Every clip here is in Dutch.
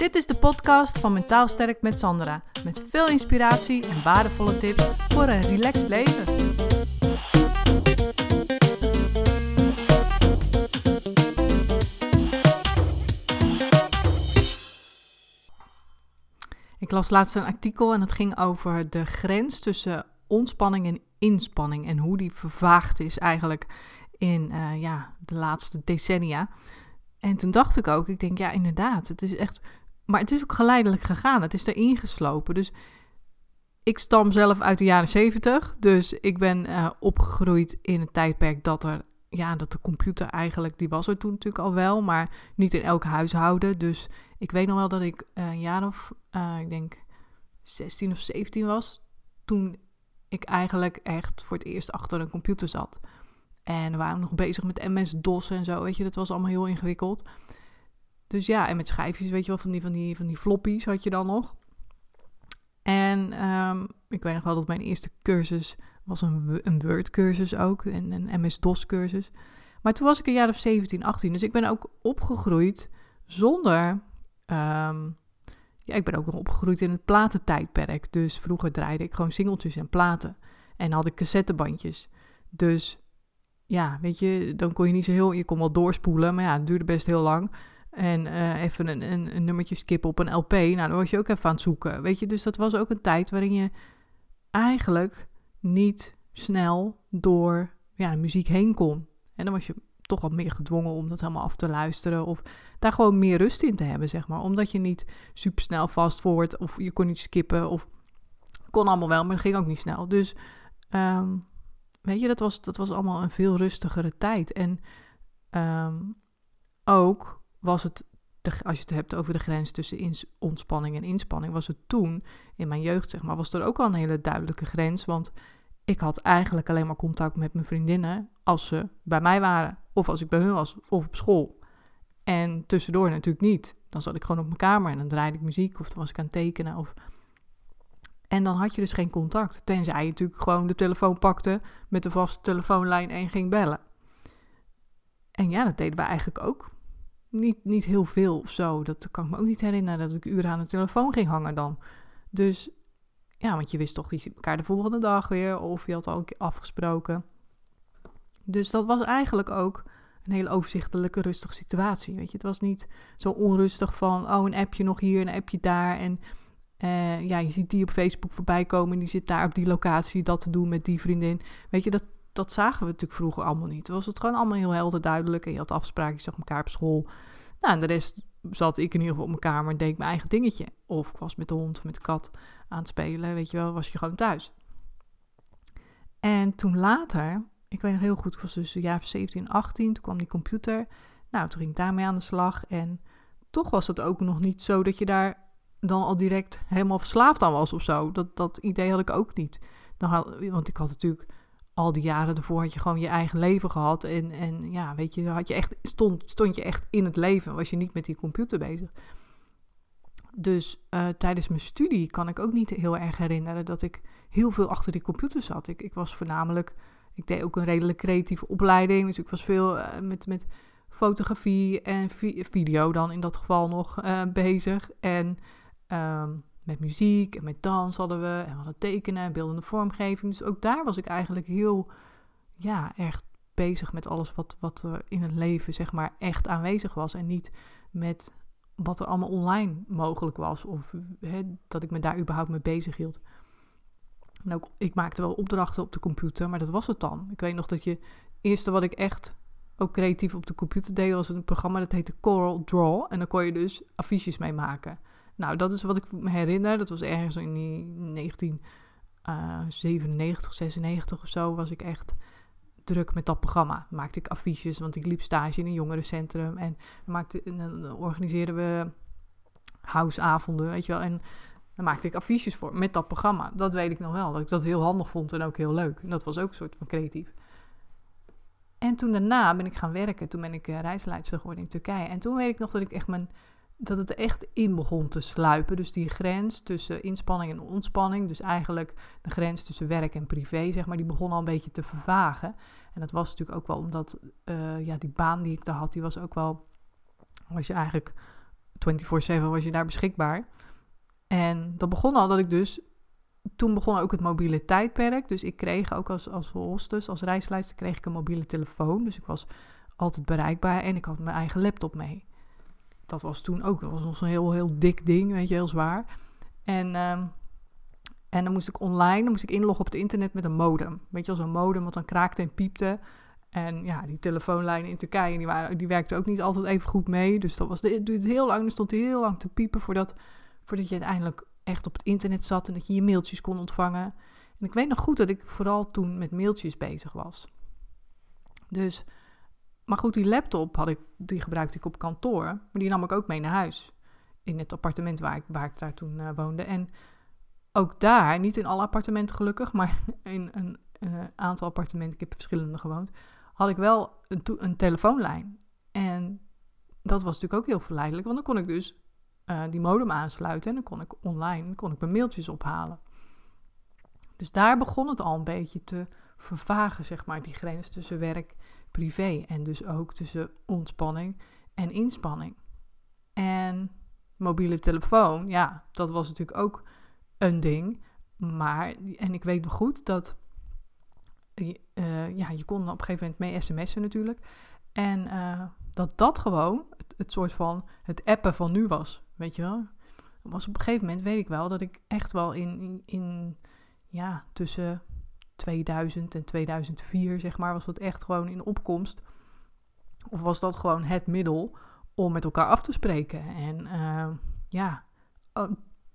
Dit is de podcast van Mentaal Sterk met Sandra. Met veel inspiratie en waardevolle tips voor een relaxed leven. Ik las laatst een artikel en het ging over de grens tussen ontspanning en inspanning. En hoe die vervaagd is eigenlijk in uh, ja, de laatste decennia. En toen dacht ik ook, ik denk ja inderdaad, het is echt maar het is ook geleidelijk gegaan. Het is erin geslopen. Dus ik stam zelf uit de jaren 70. Dus ik ben uh, opgegroeid in een tijdperk dat er. Ja, dat de computer eigenlijk, die was er toen natuurlijk al wel, maar niet in elk huishouden. Dus ik weet nog wel dat ik uh, een jaar of, uh, ik denk 16 of 17 was, toen ik eigenlijk echt voor het eerst achter een computer zat. En we waren nog bezig met MS-DOS en zo, weet je, dat was allemaal heel ingewikkeld. Dus ja, en met schijfjes, weet je wel, van die, van die, van die floppies had je dan nog. En um, ik weet nog wel dat mijn eerste cursus was een, een Word-cursus ook, en een MS-DOS-cursus. Maar toen was ik een jaar of 17, 18, dus ik ben ook opgegroeid zonder... Um, ja, ik ben ook nog opgegroeid in het platentijdperk. Dus vroeger draaide ik gewoon singeltjes en platen. En had ik cassettebandjes. Dus ja, weet je, dan kon je niet zo heel... Je kon wel doorspoelen, maar ja, het duurde best heel lang. En uh, even een, een, nummertje skippen op een LP. Nou, dan was je ook even aan het zoeken. Weet je, dus dat was ook een tijd waarin je eigenlijk niet snel door ja, de muziek heen kon. En dan was je toch wat meer gedwongen om dat helemaal af te luisteren. Of daar gewoon meer rust in te hebben, zeg maar. Omdat je niet super snel vast wordt. Of je kon niet skippen. Of kon allemaal wel, maar dat ging ook niet snel. Dus um, weet je, dat was, dat was allemaal een veel rustigere tijd. En um, ook was het, als je het hebt over de grens tussen ontspanning en inspanning, was het toen, in mijn jeugd zeg maar, was er ook al een hele duidelijke grens. Want ik had eigenlijk alleen maar contact met mijn vriendinnen als ze bij mij waren. Of als ik bij hun was, of op school. En tussendoor natuurlijk niet. Dan zat ik gewoon op mijn kamer en dan draaide ik muziek of dan was ik aan het tekenen. Of... En dan had je dus geen contact. Tenzij je natuurlijk gewoon de telefoon pakte met de vaste telefoonlijn en ging bellen. En ja, dat deden we eigenlijk ook niet, niet heel veel of zo. Dat kan ik me ook niet herinneren dat ik uren aan de telefoon ging hangen dan. Dus ja, want je wist toch, je ziet elkaar de volgende dag weer. Of je had al afgesproken. Dus dat was eigenlijk ook een hele overzichtelijke, rustige situatie. Weet je, het was niet zo onrustig van, oh, een appje nog hier, een appje daar. En uh, ja, je ziet die op Facebook voorbij komen. En die zit daar op die locatie dat te doen met die vriendin. Weet je, dat, dat zagen we natuurlijk vroeger allemaal niet. Was het gewoon allemaal heel helder duidelijk. En je had afspraken, je zag elkaar op school. Nou, en de rest zat ik in ieder geval op mijn kamer en deed mijn eigen dingetje. Of ik was met de hond of met de kat aan het spelen, weet je wel, was je gewoon thuis. En toen later, ik weet nog heel goed, ik was dus jaar 17, 18, toen kwam die computer. Nou, toen ging ik daarmee aan de slag. En toch was het ook nog niet zo dat je daar dan al direct helemaal verslaafd aan was of zo. Dat, dat idee had ik ook niet. Want ik had natuurlijk al die jaren ervoor had je gewoon je eigen leven gehad. En, en ja, weet je, had je echt, stond, stond je echt in het leven. Was je niet met die computer bezig. Dus uh, tijdens mijn studie kan ik ook niet heel erg herinneren dat ik heel veel achter die computer zat. Ik, ik was voornamelijk, ik deed ook een redelijk creatieve opleiding. Dus ik was veel uh, met, met fotografie en vi video dan in dat geval nog uh, bezig. En um, met muziek en met dans hadden we. En we hadden tekenen en beeldende vormgeving. Dus ook daar was ik eigenlijk heel, ja, echt bezig met alles wat, wat er in het leven, zeg maar, echt aanwezig was. En niet met wat er allemaal online mogelijk was. Of hè, dat ik me daar überhaupt mee bezig hield. En ook, ik maakte wel opdrachten op de computer, maar dat was het dan. Ik weet nog dat je, het eerste wat ik echt ook creatief op de computer deed, was een programma dat heette Coral Draw. En dan kon je dus affiches mee maken. Nou, dat is wat ik me herinner. Dat was ergens in die 1997, 96 eh, of zo, was ik echt druk met dat programma. Maakte ik affiches, want ik liep stage in een jongerencentrum. En, maakte, en dan organiseerden we houseavonden, weet je wel. En dan maakte ik affiches voor met dat programma. Dat weet ik nog wel, dat ik dat heel handig vond en ook heel leuk. En dat was ook een soort van creatief. En toen daarna ben ik gaan werken. Toen ben ik uh, reisleidster geworden in Turkije. En toen weet ik nog dat ik echt mijn dat het echt in begon te sluipen. Dus die grens tussen inspanning en ontspanning, dus eigenlijk de grens tussen werk en privé, zeg maar, die begon al een beetje te vervagen. En dat was natuurlijk ook wel omdat uh, ja, die baan die ik daar had, die was ook wel, was je eigenlijk 24/7 was je daar beschikbaar. En dat begon al dat ik dus toen begon ook het mobiele tijdperk. Dus ik kreeg ook als, als hostess, als reisleider, kreeg ik een mobiele telefoon. Dus ik was altijd bereikbaar en ik had mijn eigen laptop mee. Dat was toen ook, dat was nog zo'n heel, heel dik ding, weet je, heel zwaar. En, ehm, en dan moest ik online, dan moest ik inloggen op het internet met een modem. Weet je wel, zo'n modem wat dan kraakte en piepte. En ja, die telefoonlijnen in Turkije, die, waren, die werkten ook niet altijd even goed mee. Dus dat was, het duurde heel lang, er stond heel lang te piepen voordat, voordat je uiteindelijk echt op het internet zat en dat je je mailtjes kon ontvangen. En ik weet nog goed dat ik vooral toen met mailtjes bezig was. Dus, maar goed, die laptop had ik, die gebruikte ik op kantoor, maar die nam ik ook mee naar huis. In het appartement waar ik, daar toen uh, woonde. En ook daar, niet in alle appartementen gelukkig, maar in een uh, aantal appartementen, ik heb verschillende gewoond, had ik wel een, een telefoonlijn. En dat was natuurlijk ook heel verleidelijk, want dan kon ik dus uh, die modem aansluiten en dan kon ik online kon ik mijn mailtjes ophalen. Dus daar begon het al een beetje te vervagen, zeg maar, die grens tussen werk, privé en dus ook tussen ontspanning en inspanning. En mobiele telefoon, ja, dat was natuurlijk ook een ding. Maar, en ik weet nog goed dat, uh, ja, je kon op een gegeven moment mee sms'en natuurlijk. En uh, dat dat gewoon het, het, soort van het appen van nu was. Weet je wel? Was op een gegeven moment, weet ik wel, dat ik echt wel in, in, in ja, tussen 2000 en 2004, zeg maar, was dat echt gewoon in opkomst. Of was dat gewoon het middel om met elkaar af te spreken? En uh, ja,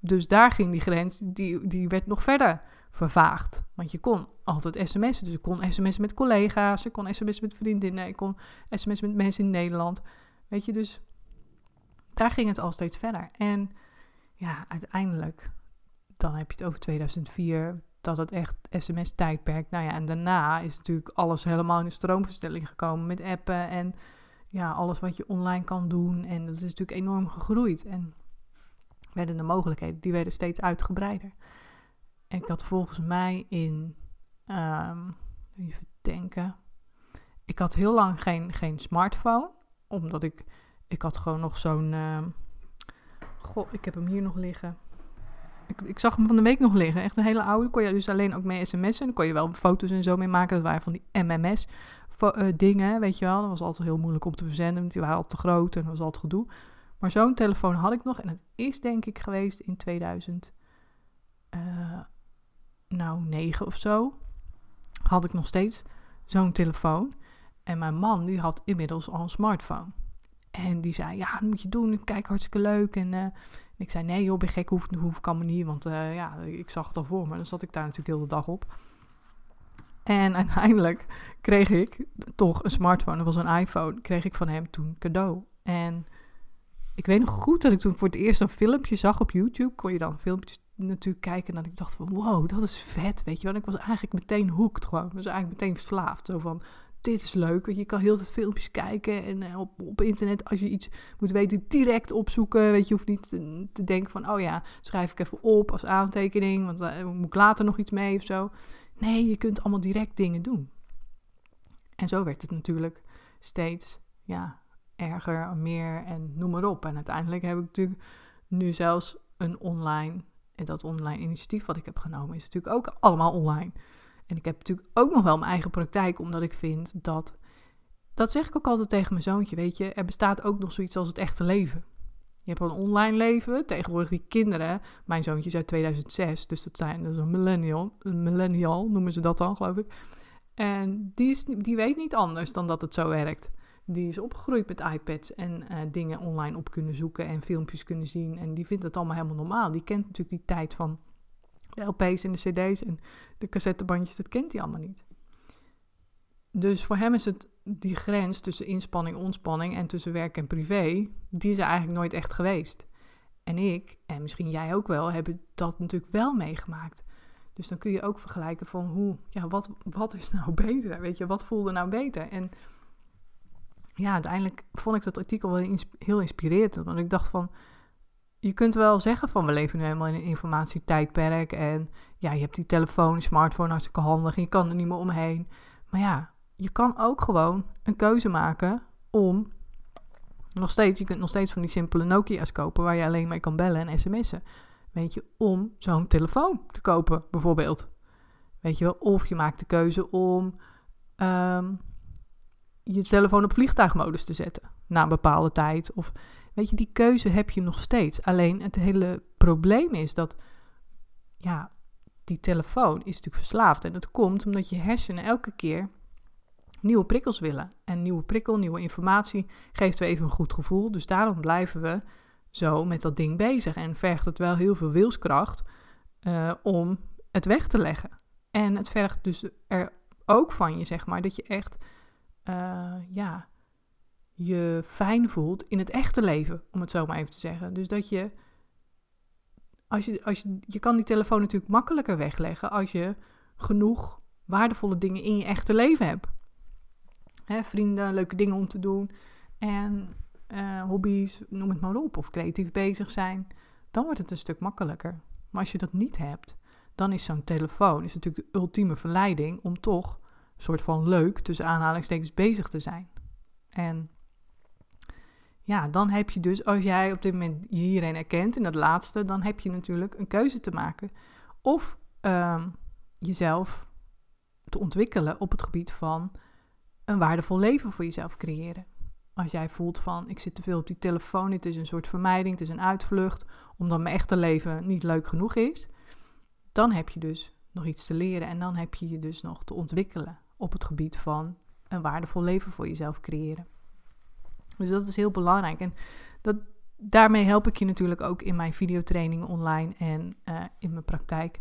dus daar ging die grens, die, die werd nog verder vervaagd. Want je kon altijd sms'en. Dus ik kon sms'en met collega's, ik kon sms'en met vriendinnen, ik kon sms'en met mensen in Nederland. Weet je, dus daar ging het al steeds verder. En ja, uiteindelijk, dan heb je het over 2004, dat het echt sms-tijdperk. Nou ja, en daarna is natuurlijk alles helemaal in de stroomverstelling gekomen met appen en ja, alles wat je online kan doen. En dat is natuurlijk enorm gegroeid. En werden de mogelijkheden, die werden steeds uitgebreider. En ik had volgens mij in, um, even denken, ik had heel lang geen, geen smartphone, omdat ik ik had gewoon nog zo'n. Uh, goh, ik heb hem hier nog liggen. Ik, ik, zag hem van de week nog liggen. Echt een hele oude. Kon je dus alleen ook mee sms'en. Dan kon je wel foto's en zo mee maken. Dat waren van die MMS uh, dingen, weet je wel. Dat was altijd heel moeilijk om te verzenden. Want die waren al te groot en dat was altijd gedoe. Maar zo'n telefoon had ik nog. En het is denk ik geweest in 2000. Uh, eh, nou, 9 of zo. Had ik nog steeds zo'n telefoon. En mijn man die had inmiddels al een smartphone. En die zei, ja, dat moet je doen. Kijk, hartstikke leuk. En uh, ik zei, nee joh, ben gek, hoef, hoef kan me niet. Want uh, ja, ik zag het al voor me. Dan zat ik daar natuurlijk heel de dag op. En uiteindelijk kreeg ik toch een smartphone. Dat was een iPhone. Kreeg ik van hem toen cadeau. En ik weet nog goed dat ik toen voor het eerst een filmpje zag op YouTube. Kon je dan filmpjes natuurlijk kijken. En dat ik dacht van, wow, dat is vet, weet je wel. ik was eigenlijk meteen hooked gewoon. Ik was eigenlijk meteen verslaafd. Zo van, dit is leuk. Je kan heel veel filmpjes kijken en uh, op, op internet als je iets moet weten, direct opzoeken. Weet je, hoeft niet te, denken van, oh ja, schrijf ik even op als aantekening, want uh, moet ik later nog iets mee of zo. Nee, je kunt allemaal direct dingen doen. En zo werd het natuurlijk steeds, ja, erger, meer en noem maar op. En uiteindelijk heb ik natuurlijk nu zelfs een online, en dat online initiatief wat ik heb genomen, is natuurlijk ook allemaal online. En ik heb natuurlijk ook nog wel mijn eigen praktijk, omdat ik vind dat. Dat zeg ik ook altijd tegen mijn zoontje, weet je. Er bestaat ook nog zoiets als het echte leven. Je hebt een online leven. Tegenwoordig die kinderen. Mijn zoontje is uit 2006, dus dat, zijn, dat is een millennial. Een millennial noemen ze dat dan, geloof ik. En die, is, die weet niet anders dan dat het zo werkt. Die is opgegroeid met iPads en uh, dingen online op kunnen zoeken en filmpjes kunnen zien. En die vindt het allemaal helemaal normaal. Die kent natuurlijk die tijd van de LP's en de CD's en de cassettebandjes, dat kent hij allemaal niet. Dus voor hem is het die grens tussen inspanning, ontspanning en tussen werk en privé, die is er eigenlijk nooit echt geweest. En ik, en misschien jij ook wel, hebben dat natuurlijk wel meegemaakt. Dus dan kun je ook vergelijken van hoe, ja, wat, wat is nou beter? Weet je, wat voelde nou beter? En ja, uiteindelijk vond ik dat artikel wel heel inspirerend. Want ik dacht van, je kunt wel zeggen van we leven nu helemaal in een informatietijdperk. En ja, je hebt die telefoon, smartphone hartstikke handig en je kan er niet meer omheen. Maar ja, je kan ook gewoon een keuze maken om Nog steeds, je kunt nog steeds van die simpele Nokia's kopen waar je alleen mee kan bellen en sms'en. Weet je, om zo'n telefoon te kopen, bijvoorbeeld. Weet je wel, of je maakt de keuze om um, je telefoon op vliegtuigmodus te zetten na een bepaalde tijd. Of weet je, die keuze heb je nog steeds. Alleen het hele probleem is dat, ja, die telefoon is natuurlijk verslaafd. En dat komt omdat je hersenen elke keer nieuwe prikkels willen. En nieuwe prikkel, nieuwe informatie geeft weer even een goed gevoel. Dus daarom blijven we zo met dat ding bezig. En vergt het wel heel veel wilskracht uh, om het weg te leggen. En het vergt dus er ook van je, zeg maar, dat je echt, uh, ja, je fijn voelt in het echte leven, om het zo maar even te zeggen. Dus dat je, als je, als je, je kan die telefoon natuurlijk makkelijker wegleggen als je genoeg waardevolle dingen in je echte leven hebt. Hè, vrienden, leuke dingen om te doen en uh, hobby's, noem het maar op, of creatief bezig zijn, dan wordt het een stuk makkelijker. Maar als je dat niet hebt, dan is zo'n telefoon is natuurlijk de ultieme verleiding om toch een soort van leuk, tussen aanhalingstekens, bezig te zijn. En ja, dan heb je dus, als jij op dit moment je hierin erkent, in dat laatste, dan heb je natuurlijk een keuze te maken. Of um, jezelf te ontwikkelen op het gebied van een waardevol leven voor jezelf creëren. Als jij voelt van, ik zit te veel op die telefoon, het is een soort vermijding, het is een uitvlucht, omdat mijn echte leven niet leuk genoeg is, dan heb je dus nog iets te leren en dan heb je je dus nog te ontwikkelen op het gebied van een waardevol leven voor jezelf creëren. Dus dat is heel belangrijk. En dat, daarmee help ik je natuurlijk ook in mijn videotrainingen online en uh, in mijn praktijk.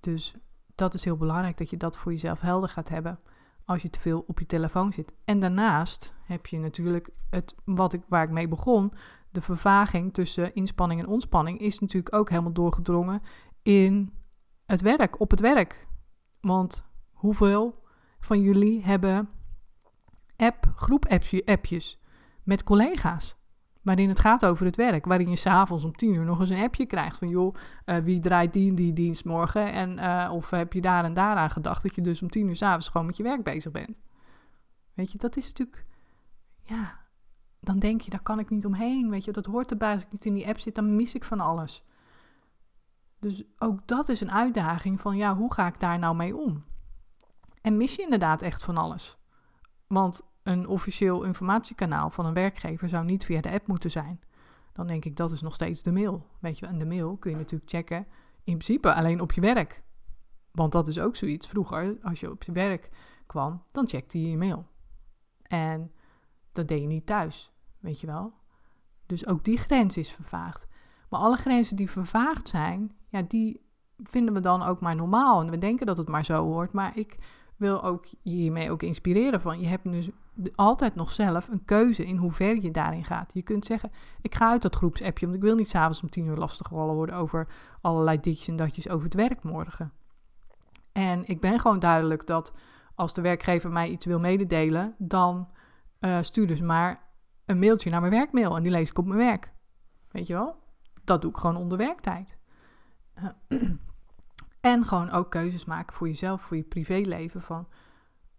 Dus dat is heel belangrijk dat je dat voor jezelf helder gaat hebben als je te veel op je telefoon zit. En daarnaast heb je natuurlijk het wat ik, waar ik mee begon. De vervaging tussen inspanning en ontspanning is natuurlijk ook helemaal doorgedrongen in het werk, op het werk. Want hoeveel van jullie hebben app, groep appjes met collega's? Waarin het gaat over het werk. Waarin je s'avonds om tien uur nog eens een appje krijgt. Van joh, uh, wie draait die en die dienst morgen? En, uh, of heb je daar en daar aan gedacht dat je dus om tien uur s'avonds gewoon met je werk bezig bent? Weet je, dat is natuurlijk. Ja, dan denk je, daar kan ik niet omheen. Weet je, dat hoort erbij. Als ik niet in die app zit, dan mis ik van alles. Dus ook dat is een uitdaging van ja, hoe ga ik daar nou mee om? En mis je inderdaad echt van alles? Want een officieel informatiekanaal van een werkgever zou niet via de app moeten zijn. Dan denk ik dat is nog steeds de mail. Weet je, en de mail kun je natuurlijk checken in principe alleen op je werk. Want dat is ook zoiets. Vroeger, als je op je werk kwam, dan checkte je je mail. En dat deed je niet thuis, weet je wel. Dus ook die grens is vervaagd. Maar alle grenzen die vervaagd zijn, ja, die vinden we dan ook maar normaal. En we denken dat het maar zo hoort. Maar ik wil ook je hiermee ook inspireren van je hebt dus altijd nog zelf een keuze in hoe ver je daarin gaat. Je kunt zeggen, ik ga uit dat groepsappje, want ik wil niet s'avonds om tien uur lastiggevallen worden over allerlei ditjes en datjes over het werk morgen. En ik ben gewoon duidelijk dat als de werkgever mij iets wil mededelen, dan uh, stuur dus maar een mailtje naar mijn werkmail en die lees ik op mijn werk. Weet je wel? Dat doe ik gewoon onder werktijd. en gewoon ook keuzes maken voor jezelf, voor je privéleven. Van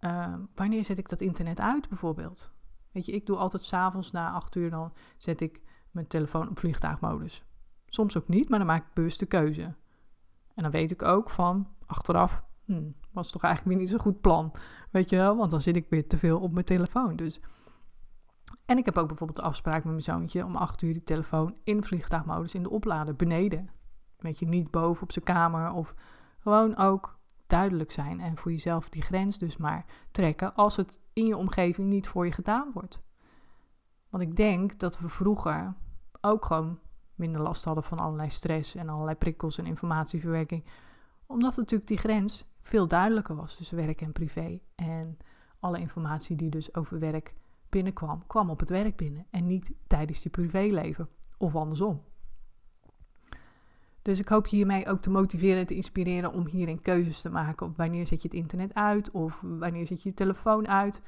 uh, wanneer zet ik dat internet uit bijvoorbeeld? Weet je, ik doe altijd s'avonds na acht uur, dan zet ik mijn telefoon op vliegtuigmodus. Soms ook niet, maar dan maak ik bewust de keuze. En dan weet ik ook van achteraf, hmm, was toch eigenlijk weer niet zo'n goed plan. Weet je wel, want dan zit ik weer te veel op mijn telefoon. Dus. En ik heb ook bijvoorbeeld de afspraak met mijn zoontje om acht uur die telefoon in vliegtuigmodus in de oplader beneden. Weet je, niet boven op zijn kamer of gewoon ook duidelijk zijn en voor jezelf die grens dus maar trekken als het in je omgeving niet voor je gedaan wordt. Want ik denk dat we vroeger ook gewoon minder last hadden van allerlei stress en allerlei prikkels en informatieverwerking. Omdat natuurlijk die grens veel duidelijker was tussen werk en privé. En alle informatie die dus over werk binnenkwam, kwam op het werk binnen en niet tijdens je privéleven of andersom. Dus ik hoop je hiermee ook te motiveren en te inspireren om hierin keuzes te maken. Op wanneer zet je het internet uit of wanneer zet je je telefoon uit.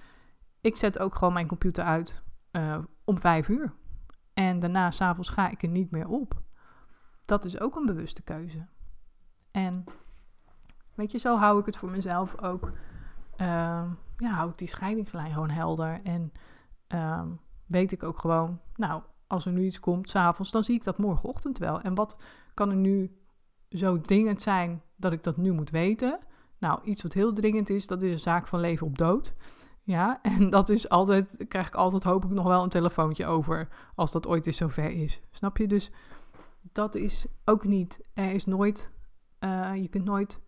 Ik zet ook gewoon mijn computer uit uh, om vijf uur. En daarna, s'avonds, ga ik er niet meer op. Dat is ook een bewuste keuze. En weet je, zo hou ik het voor mezelf ook. Uh, ja, hou ik die scheidingslijn gewoon helder. En uh, weet ik ook gewoon, nou, als er nu iets komt s'avonds, dan zie ik dat morgenochtend wel. En wat kan er nu zo dringend zijn dat ik dat nu moet weten? Nou, iets wat heel dringend is, dat is een zaak van leven op dood. Ja, en dat is altijd, krijg ik altijd hoop ik nog wel een telefoontje over als dat ooit eens zover is. Snap je? Dus dat is ook niet, er is nooit, uh, je kunt nooit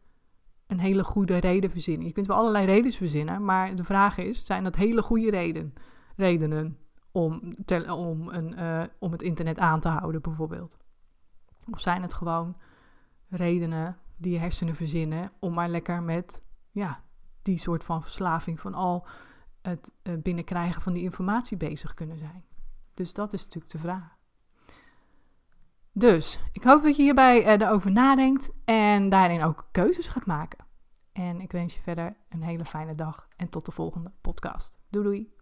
een hele goede reden verzinnen. Je kunt wel allerlei redenen verzinnen, maar de vraag is, zijn dat hele goede reden, redenen om, om, een, uh, om het internet aan te houden bijvoorbeeld? Of zijn het gewoon redenen die je hersenen verzinnen om maar lekker met ja, die soort van verslaving van al het uh, binnenkrijgen van die informatie bezig kunnen zijn? Dus dat is natuurlijk de vraag. Dus ik hoop dat je hierbij uh, erover nadenkt en daarin ook keuzes gaat maken. En ik wens je verder een hele fijne dag en tot de volgende podcast. Doei doei.